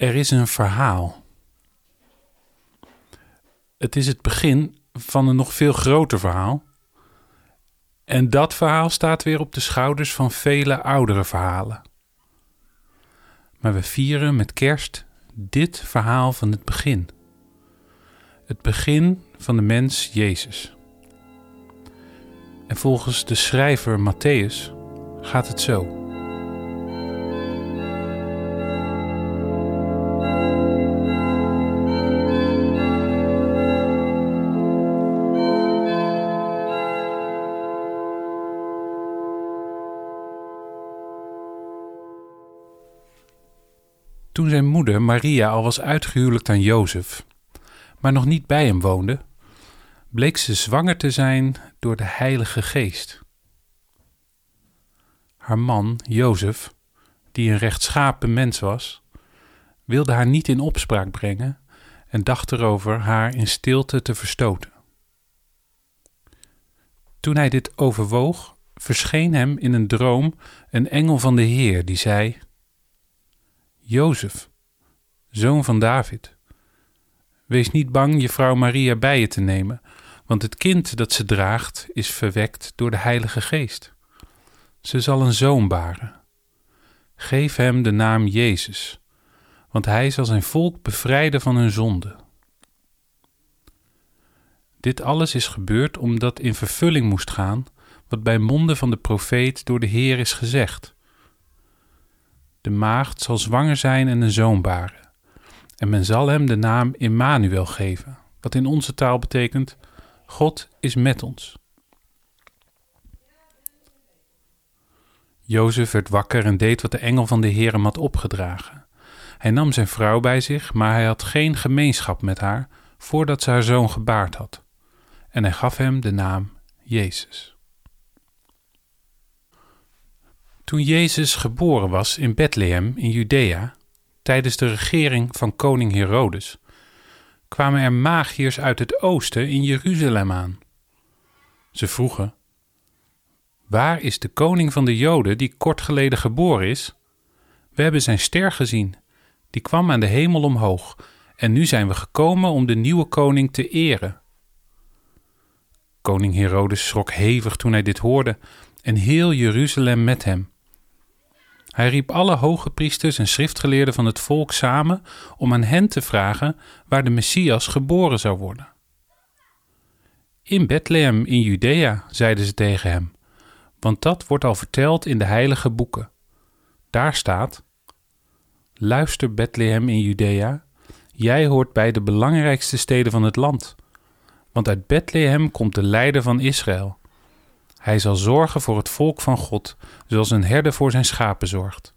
Er is een verhaal. Het is het begin van een nog veel groter verhaal. En dat verhaal staat weer op de schouders van vele oudere verhalen. Maar we vieren met kerst dit verhaal van het begin. Het begin van de mens Jezus. En volgens de schrijver Matthäus gaat het zo. Toen zijn moeder Maria al was uitgehuwelijkd aan Jozef, maar nog niet bij hem woonde, bleek ze zwanger te zijn door de Heilige Geest. Haar man, Jozef, die een rechtschapen mens was, wilde haar niet in opspraak brengen en dacht erover haar in stilte te verstoten. Toen hij dit overwoog, verscheen hem in een droom een engel van de Heer die zei: Jozef, zoon van David, wees niet bang je vrouw Maria bij je te nemen, want het kind dat ze draagt is verwekt door de Heilige Geest. Ze zal een zoon baren. Geef hem de naam Jezus, want hij zal zijn volk bevrijden van hun zonde. Dit alles is gebeurd omdat in vervulling moest gaan wat bij monden van de profeet door de Heer is gezegd. De maagd zal zwanger zijn en een zoon baren. En men zal hem de naam Immanuel geven, wat in onze taal betekent: God is met ons. Jozef werd wakker en deed wat de engel van de Heer hem had opgedragen. Hij nam zijn vrouw bij zich, maar hij had geen gemeenschap met haar voordat ze haar zoon gebaard had. En hij gaf hem de naam Jezus. Toen Jezus geboren was in Bethlehem in Judea, tijdens de regering van koning Herodes, kwamen er magiërs uit het oosten in Jeruzalem aan. Ze vroegen: Waar is de koning van de Joden die kort geleden geboren is? We hebben zijn ster gezien, die kwam aan de hemel omhoog, en nu zijn we gekomen om de nieuwe koning te eren. Koning Herodes schrok hevig toen hij dit hoorde, en heel Jeruzalem met hem. Hij riep alle hoge priesters en schriftgeleerden van het volk samen om aan hen te vragen waar de Messias geboren zou worden. In Bethlehem in Judea, zeiden ze tegen hem, want dat wordt al verteld in de heilige boeken. Daar staat: Luister, Bethlehem in Judea, jij hoort bij de belangrijkste steden van het land, want uit Bethlehem komt de leider van Israël. Hij zal zorgen voor het volk van God, zoals een herder voor zijn schapen zorgt.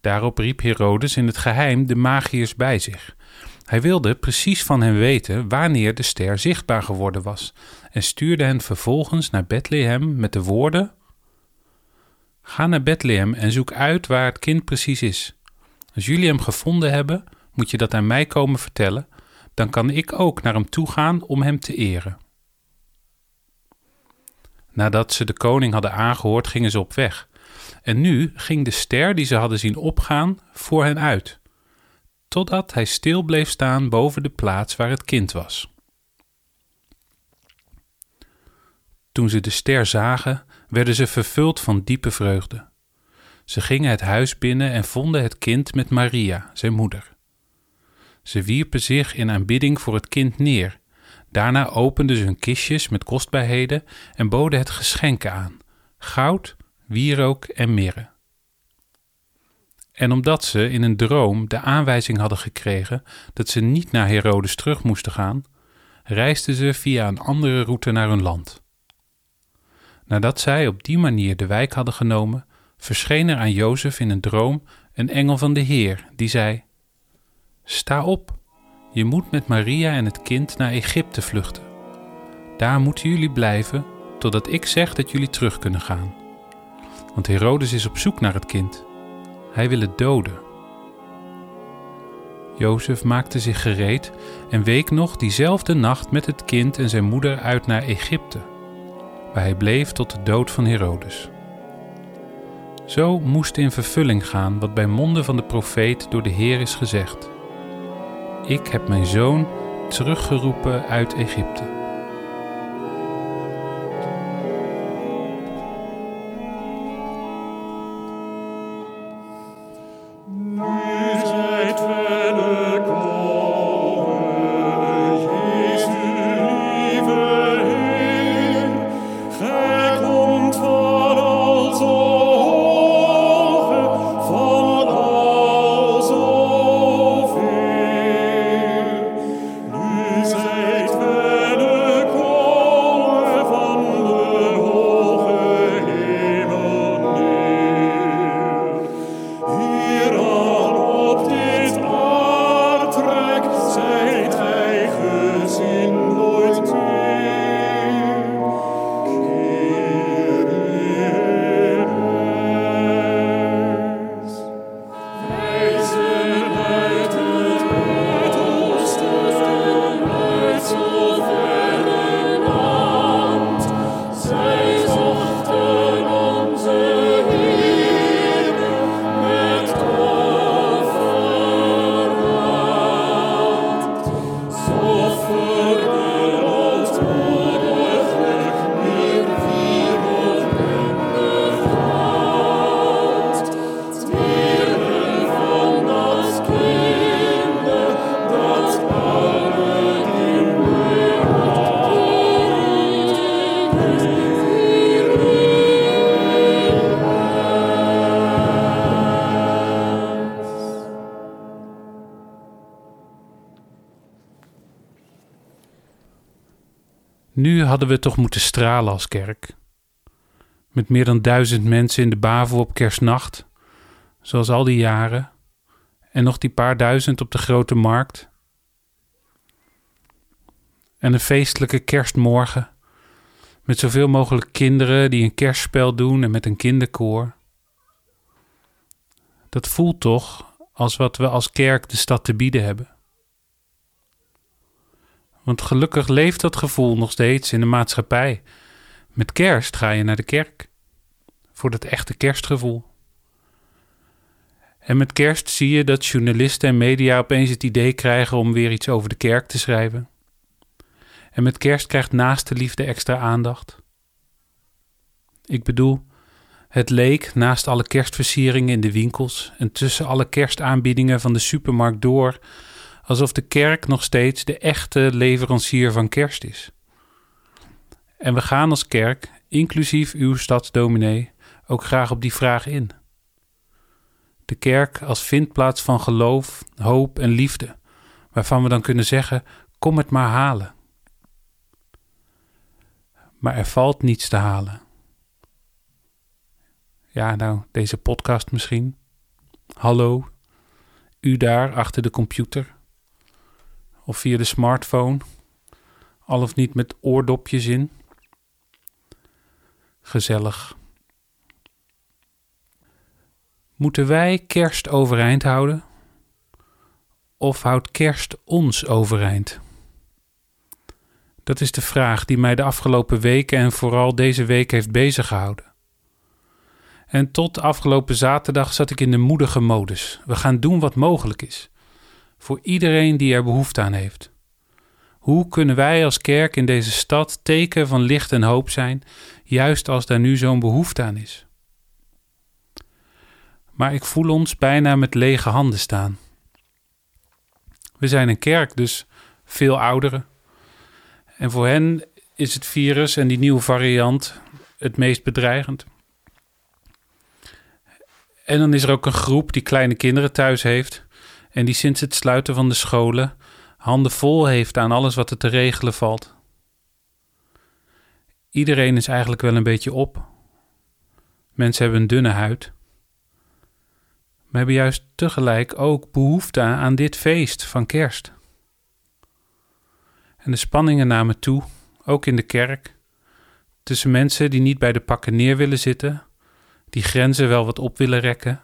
Daarop riep Herodes in het geheim de magiërs bij zich. Hij wilde precies van hen weten wanneer de ster zichtbaar geworden was en stuurde hen vervolgens naar Bethlehem met de woorden: Ga naar Bethlehem en zoek uit waar het kind precies is. Als jullie hem gevonden hebben, moet je dat aan mij komen vertellen, dan kan ik ook naar hem toe gaan om hem te eren. Nadat ze de koning hadden aangehoord, gingen ze op weg. En nu ging de ster die ze hadden zien opgaan voor hen uit, totdat hij stil bleef staan boven de plaats waar het kind was. Toen ze de ster zagen, werden ze vervuld van diepe vreugde. Ze gingen het huis binnen en vonden het kind met Maria, zijn moeder. Ze wierpen zich in aanbidding voor het kind neer Daarna openden ze hun kistjes met kostbaarheden en boden het geschenken aan: goud, wierook en mirre. En omdat ze in een droom de aanwijzing hadden gekregen dat ze niet naar Herodes terug moesten gaan, reisden ze via een andere route naar hun land. Nadat zij op die manier de wijk hadden genomen, verscheen er aan Jozef in een droom een engel van de Heer, die zei: Sta op, je moet met Maria en het kind naar Egypte vluchten. Daar moeten jullie blijven totdat ik zeg dat jullie terug kunnen gaan. Want Herodes is op zoek naar het kind. Hij wil het doden. Jozef maakte zich gereed en week nog diezelfde nacht met het kind en zijn moeder uit naar Egypte, waar hij bleef tot de dood van Herodes. Zo moest in vervulling gaan wat bij monden van de profeet door de Heer is gezegd. Ik heb mijn zoon teruggeroepen uit Egypte. Nu hadden we toch moeten stralen als kerk. Met meer dan duizend mensen in de Bavo op kerstnacht, zoals al die jaren, en nog die paar duizend op de grote markt. En een feestelijke kerstmorgen, met zoveel mogelijk kinderen die een kerstspel doen en met een kinderkoor. Dat voelt toch als wat we als kerk de stad te bieden hebben. Want gelukkig leeft dat gevoel nog steeds in de maatschappij. Met kerst ga je naar de kerk. Voor dat echte kerstgevoel. En met kerst zie je dat journalisten en media opeens het idee krijgen om weer iets over de kerk te schrijven. En met kerst krijgt naaste liefde extra aandacht. Ik bedoel, het leek naast alle kerstversieringen in de winkels en tussen alle kerstaanbiedingen van de supermarkt door alsof de kerk nog steeds de echte leverancier van kerst is. En we gaan als kerk, inclusief uw stadsdominee, ook graag op die vraag in. De kerk als vindplaats van geloof, hoop en liefde, waarvan we dan kunnen zeggen: kom het maar halen. Maar er valt niets te halen. Ja, nou, deze podcast misschien. Hallo, u daar achter de computer of via de smartphone, al of niet met oordopjes in. Gezellig. Moeten wij kerst overeind houden? Of houdt kerst ons overeind? Dat is de vraag die mij de afgelopen weken en vooral deze week heeft beziggehouden. En tot afgelopen zaterdag zat ik in de moedige modus. We gaan doen wat mogelijk is voor iedereen die er behoefte aan heeft. Hoe kunnen wij als kerk in deze stad teken van licht en hoop zijn, juist als daar nu zo'n behoefte aan is? Maar ik voel ons bijna met lege handen staan. We zijn een kerk, dus veel ouderen. En voor hen is het virus en die nieuwe variant het meest bedreigend. En dan is er ook een groep die kleine kinderen thuis heeft en die sinds het sluiten van de scholen handen vol heeft aan alles wat er te regelen valt. Iedereen is eigenlijk wel een beetje op. Mensen hebben een dunne huid. Maar hebben juist tegelijk ook behoefte aan dit feest van kerst. En de spanningen namen toe, ook in de kerk, tussen mensen die niet bij de pakken neer willen zitten, die grenzen wel wat op willen rekken,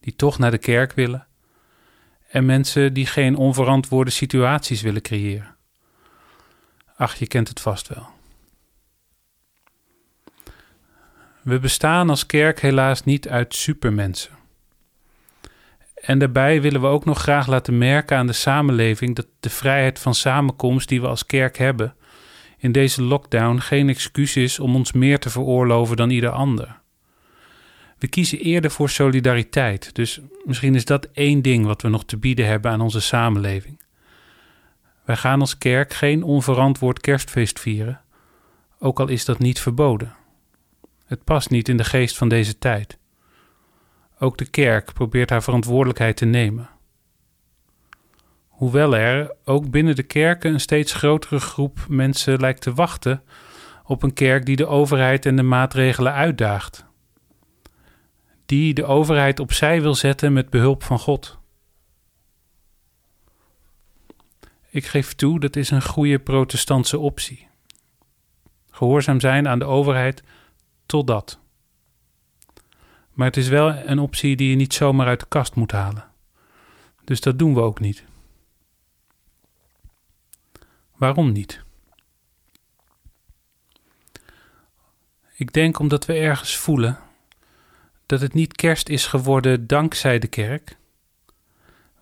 die toch naar de kerk willen en mensen die geen onverantwoorde situaties willen creëren. Ach, je kent het vast wel. We bestaan als kerk helaas niet uit supermensen. En daarbij willen we ook nog graag laten merken aan de samenleving dat de vrijheid van samenkomst die we als kerk hebben, in deze lockdown geen excuus is om ons meer te veroorloven dan ieder ander. We kiezen eerder voor solidariteit, dus misschien is dat één ding wat we nog te bieden hebben aan onze samenleving. Wij gaan als kerk geen onverantwoord kerstfeest vieren, ook al is dat niet verboden. Het past niet in de geest van deze tijd. Ook de kerk probeert haar verantwoordelijkheid te nemen. Hoewel er ook binnen de kerken een steeds grotere groep mensen lijkt te wachten op een kerk die de overheid en de maatregelen uitdaagt. Die de overheid opzij wil zetten met behulp van God. Ik geef toe, dat is een goede protestantse optie. Gehoorzaam zijn aan de overheid totdat. Maar het is wel een optie die je niet zomaar uit de kast moet halen. Dus dat doen we ook niet. Waarom niet? Ik denk omdat we ergens voelen dat het niet kerst is geworden dankzij de kerk,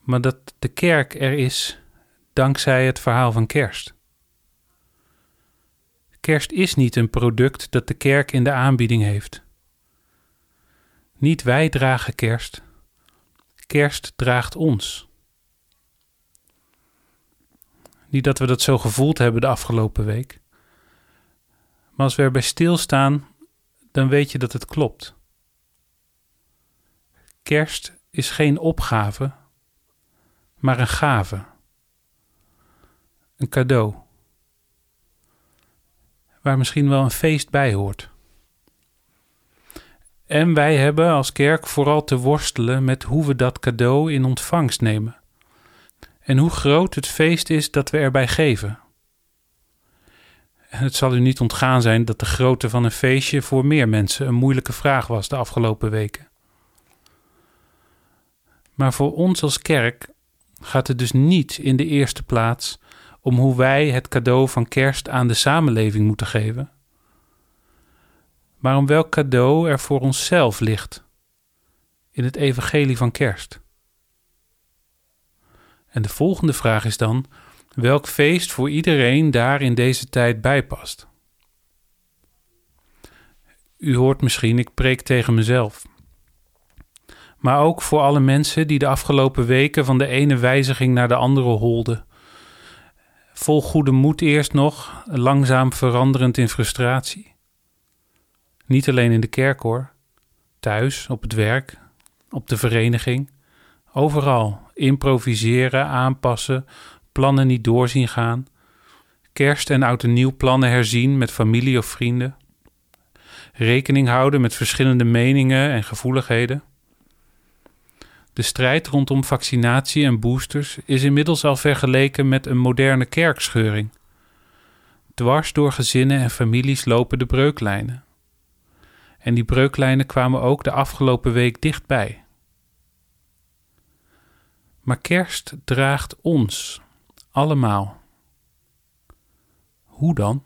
maar dat de kerk er is dankzij het verhaal van kerst. Kerst is niet een product dat de kerk in de aanbieding heeft. Niet wij dragen kerst, kerst draagt ons. Niet dat we dat zo gevoeld hebben de afgelopen week, maar als we erbij stilstaan, dan weet je dat het klopt. Kerst is geen opgave, maar een gave. Een cadeau. Waar misschien wel een feest bij hoort. En wij hebben als kerk vooral te worstelen met hoe we dat cadeau in ontvangst nemen. En hoe groot het feest is dat we erbij geven. En het zal u niet ontgaan zijn dat de grootte van een feestje voor meer mensen een moeilijke vraag was de afgelopen weken. Maar voor ons als kerk gaat het dus niet in de eerste plaats om hoe wij het cadeau van kerst aan de samenleving moeten geven, maar om welk cadeau er voor onszelf ligt in het evangelie van kerst. En de volgende vraag is dan welk feest voor iedereen daar in deze tijd bijpast. U hoort misschien, ik preek tegen mezelf. Maar ook voor alle mensen die de afgelopen weken van de ene wijziging naar de andere holden. Vol goede moed eerst nog, langzaam veranderend in frustratie. Niet alleen in de kerk hoor, thuis, op het werk, op de vereniging, overal improviseren, aanpassen, plannen niet doorzien gaan, kerst en oud en nieuw plannen herzien met familie of vrienden, rekening houden met verschillende meningen en gevoeligheden. De strijd rondom vaccinatie en boosters is inmiddels al vergeleken met een moderne kerkscheuring. Dwars door gezinnen en families lopen de breuklijnen. En die breuklijnen kwamen ook de afgelopen week dichtbij. Maar kerst draagt ons allemaal. Hoe dan?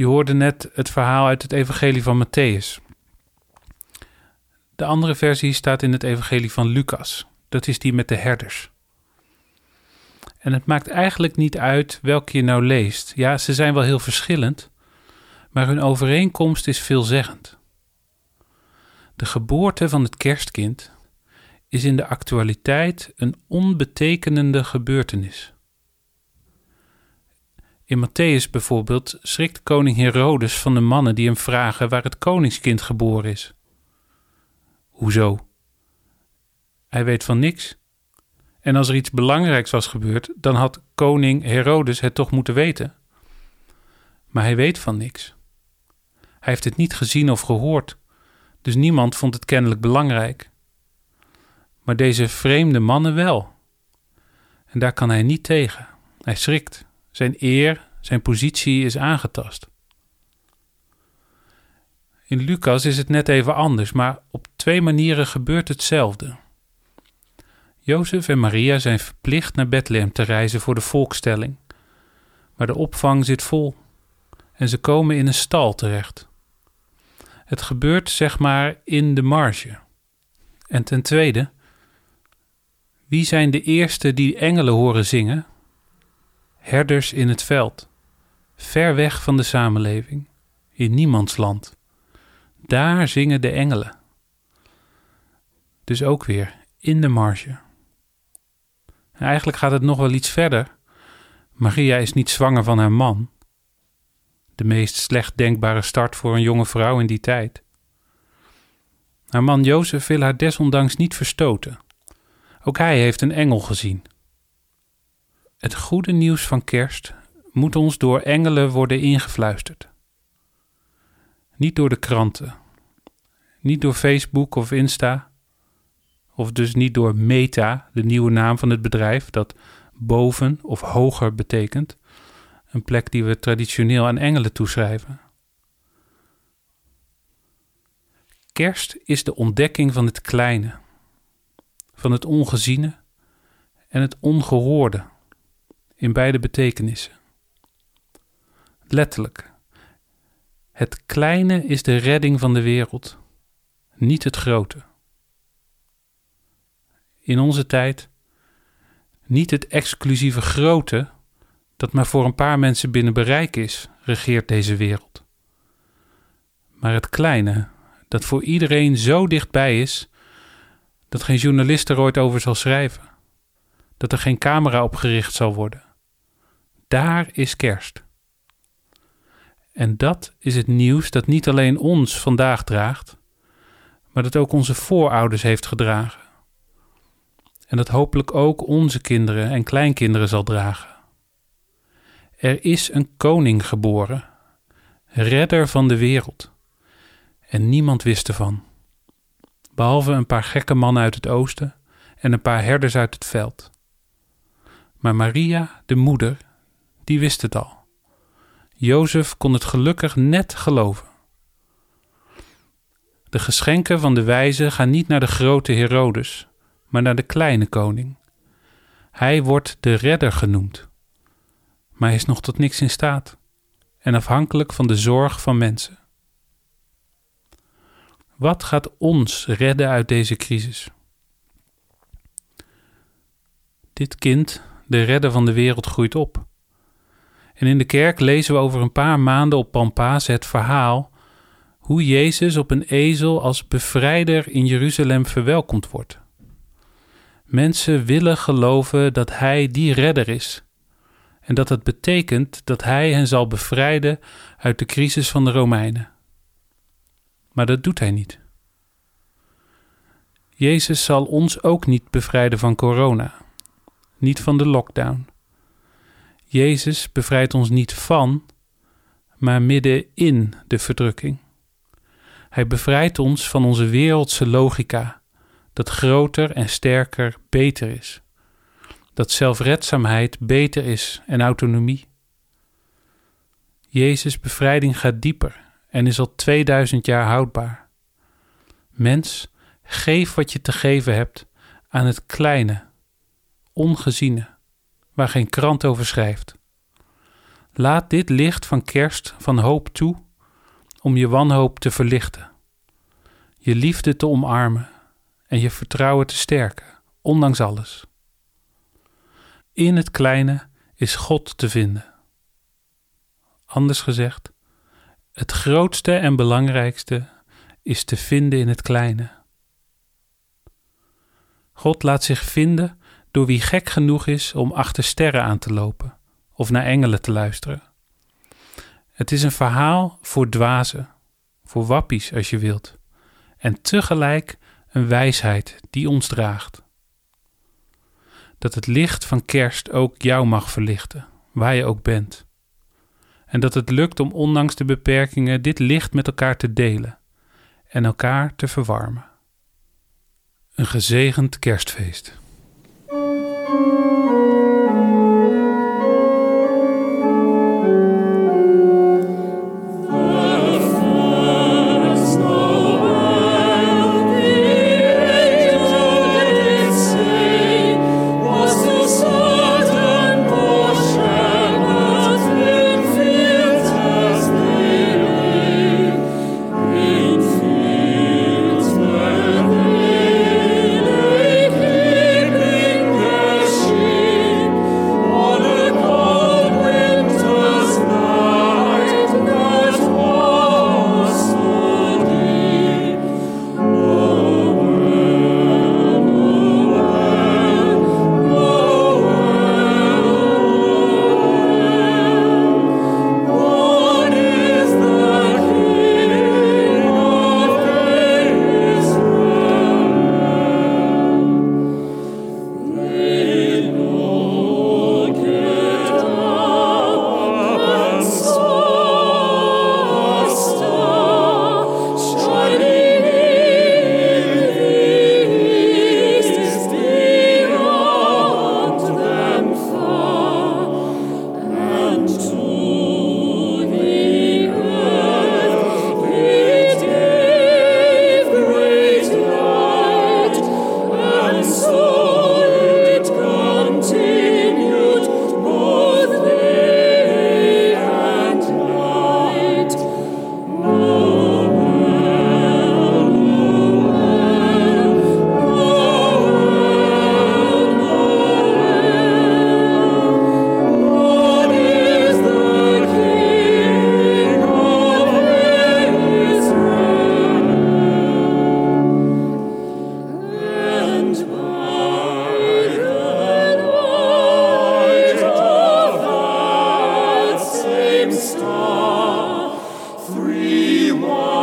Je hoorde net het verhaal uit het Evangelie van Matthäus. De andere versie staat in het Evangelie van Lucas. Dat is die met de herders. En het maakt eigenlijk niet uit welke je nou leest. Ja, ze zijn wel heel verschillend, maar hun overeenkomst is veelzeggend. De geboorte van het kerstkind is in de actualiteit een onbetekenende gebeurtenis. In Matthäus bijvoorbeeld schrikt koning Herodes van de mannen die hem vragen waar het koningskind geboren is. Hoezo? Hij weet van niks. En als er iets belangrijks was gebeurd, dan had koning Herodes het toch moeten weten. Maar hij weet van niks. Hij heeft het niet gezien of gehoord, dus niemand vond het kennelijk belangrijk. Maar deze vreemde mannen wel. En daar kan hij niet tegen. Hij schrikt. Zijn eer, zijn positie is aangetast. In Lucas is het net even anders, maar op twee manieren gebeurt hetzelfde. Jozef en Maria zijn verplicht naar Bethlehem te reizen voor de volkstelling, maar de opvang zit vol en ze komen in een stal terecht. Het gebeurt zeg maar in de marge. En ten tweede, wie zijn de eerste die engelen horen zingen? Herders in het veld, ver weg van de samenleving, in niemands land. Daar zingen de engelen. Dus ook weer in de marge. eigenlijk gaat het nog wel iets verder. Maria is niet zwanger van haar man. De meest slecht denkbare start voor een jonge vrouw in die tijd. Haar man Jozef wil haar desondanks niet verstoten. Ook hij heeft een engel gezien. Het goede nieuws van kerst moet ons door engelen worden ingefluisterd. Niet door de kranten, niet door Facebook of Insta, of dus niet door Meta, de nieuwe naam van het bedrijf dat boven of hoger betekent, een plek die we traditioneel aan engelen toeschrijven. Kerst is de ontdekking van het kleine, van het ongeziene en het ongehoorde, in beide betekenissen. Letterlijk, het kleine is de redding van de wereld, niet het grote. In onze tijd niet het exclusieve grote dat maar voor een paar mensen binnen bereik is, regeert deze wereld. Maar het kleine, dat voor iedereen zo dichtbij is, dat geen journalist er ooit over zal schrijven, dat er geen camera op gericht zal worden. Daar is kerst. En dat is het nieuws dat niet alleen ons vandaag draagt, maar dat ook onze voorouders heeft gedragen. En dat hopelijk ook onze kinderen en kleinkinderen zal dragen. Er is een koning geboren, redder van de wereld. En niemand wist ervan, behalve een paar gekke mannen uit het oosten en een paar herders uit het veld. Maar Maria, de moeder, die wist het al. Jozef kon het gelukkig net geloven. De geschenken van de wijze gaan niet naar de grote Herodes, maar naar de kleine koning. Hij wordt de redder genoemd maar hij is nog tot niks in staat en afhankelijk van de zorg van mensen. Wat gaat ons redden uit deze crisis? Dit kind, de redder van de wereld, groeit op. En in de kerk lezen we over een paar maanden op Pampaas het verhaal hoe Jezus op een ezel als bevrijder in Jeruzalem verwelkomd wordt. Mensen willen geloven dat Hij die redder is en dat het betekent dat hij hen zal bevrijden uit de crisis van de Romeinen. Maar dat doet hij niet. Jezus zal ons ook niet bevrijden van corona, niet van de lockdown. Jezus bevrijdt ons niet van, maar midden in de verdrukking. Hij bevrijdt ons van onze wereldse logica, dat groter en sterker beter is dat zelfredzaamheid beter is en autonomie. Jezus' bevrijding gaat dieper en is al 2000 jaar houdbaar. Mens, geef wat je te geven hebt aan het kleine, ongeziene, waar geen krant over schrijft. Laat dit licht van kerst van hoop toe om je wanhoop te verlichten, je liefde te omarmen en je vertrouwen te sterken, ondanks alles. In het kleine is God te vinden. Anders gezegd, het grootste en belangrijkste is te vinden in het kleine. God laat zich vinden door wie gek genoeg is om achter sterren aan te lopen of naar engelen te luisteren. Het is een verhaal voor dwazen, voor wappies als je wilt, en tegelijk een wijsheid die ons draagt. Dat het licht van kerst ook jou mag verlichten, waar je ook bent. En dat het lukt om ondanks de beperkingen dit licht met elkaar te delen en elkaar te verwarmen. Een gezegend kerstfeest. De Three, one.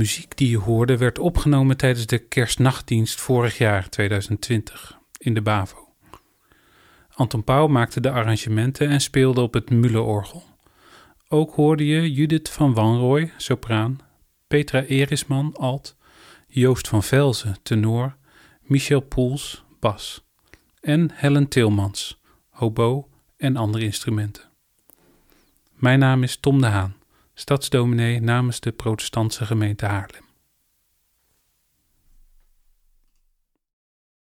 Muziek die je hoorde werd opgenomen tijdens de kerstnachtdienst vorig jaar 2020 in de BAVO. Anton Pauw maakte de arrangementen en speelde op het Mulleorgel. Ook hoorde je Judith van Wanrooy, sopraan, Petra Erisman, alt, Joost van Velzen, tenor, Michel Poels, bas en Helen Tilmans, hobo en andere instrumenten. Mijn naam is Tom de Haan, stadsdominee namens de protestantse gemeente Haarlem.